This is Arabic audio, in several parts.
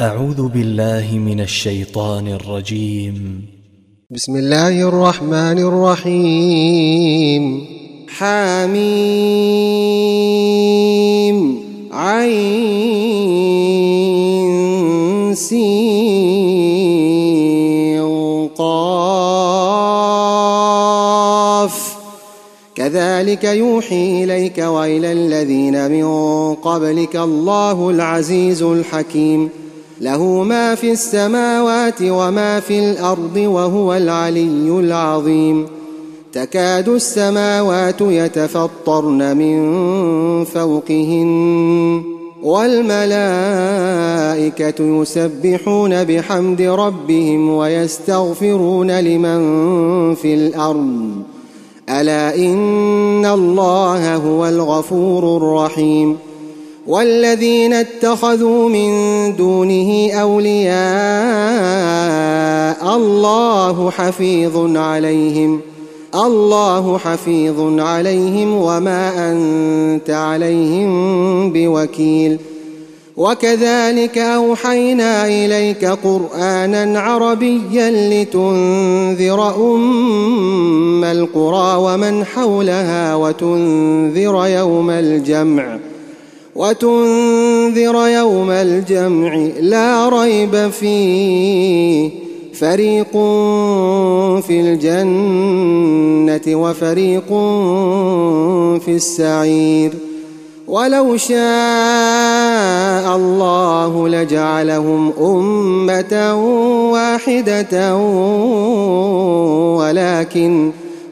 أعوذ بالله من الشيطان الرجيم. بسم الله الرحمن الرحيم. حميم. عين. سين. قاف. كذلك يوحي إليك وإلى الذين من قبلك الله العزيز الحكيم. له ما في السماوات وما في الأرض وهو العلي العظيم. تكاد السماوات يتفطرن من فوقهن والملائكة يسبحون بحمد ربهم ويستغفرون لمن في الأرض. ألا إن الله هو الغفور الرحيم. والذين اتخذوا من دونه أولياء الله حفيظ عليهم الله حفيظ عليهم وما أنت عليهم بوكيل. وكذلك أوحينا إليك قرآنا عربيا لتنذر أم القرى ومن حولها وتنذر يوم الجمع. وتنذر يوم الجمع لا ريب فيه. فريق في الجنة وفريق في السعير. ولو شاء الله لجعلهم أمة واحدة ولكن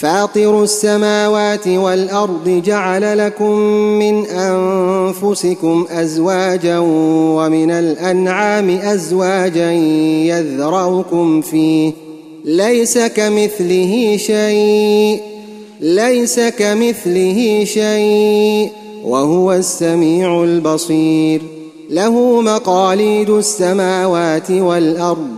فاطر السماوات والأرض جعل لكم من أنفسكم أزواجا ومن الأنعام أزواجا يذرؤكم فيه. ليس كمثله شيء ليس كمثله شيء وهو السميع البصير. له مقاليد السماوات والأرض.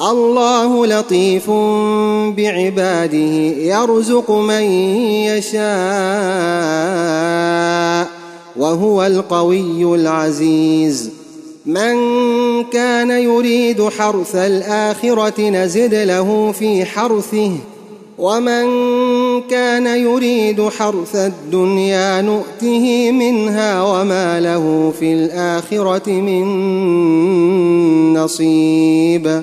الله لطيف بعباده يرزق من يشاء وهو القوي العزيز. من كان يريد حرث الآخرة نزد له في حرثه ومن كان يريد حرث الدنيا نؤته منها وما له في الآخرة من نصيب.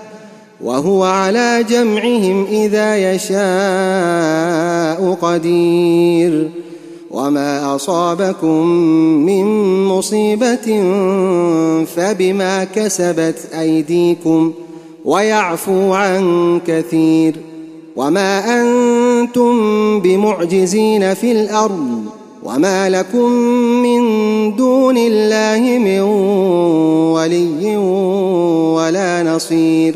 وهو على جمعهم إذا يشاء قدير. وما أصابكم من مصيبة فبما كسبت أيديكم ويعفو عن كثير. وما أنتم بمعجزين في الأرض وما لكم من دون الله من ولي ولا نصير.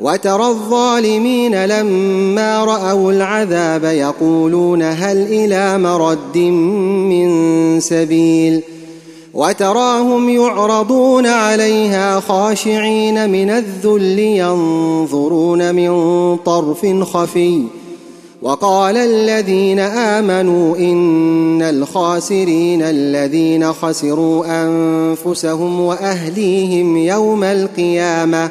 وترى الظالمين لما رأوا العذاب يقولون هل إلى مرد من سبيل وتراهم يعرضون عليها خاشعين من الذل ينظرون من طرف خفي وقال الذين آمنوا إن الخاسرين الذين خسروا أنفسهم وأهليهم يوم القيامة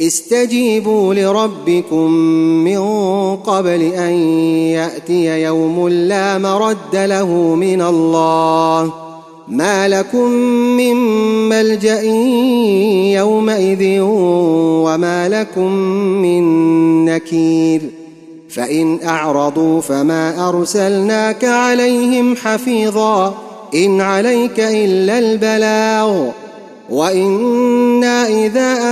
استجيبوا لربكم من قبل أن يأتي يوم لا مرد له من الله. ما لكم من ملجأ يومئذ وما لكم من نكير. فإن أعرضوا فما أرسلناك عليهم حفيظا. إن عليك إلا البلاغ. وإنا إذا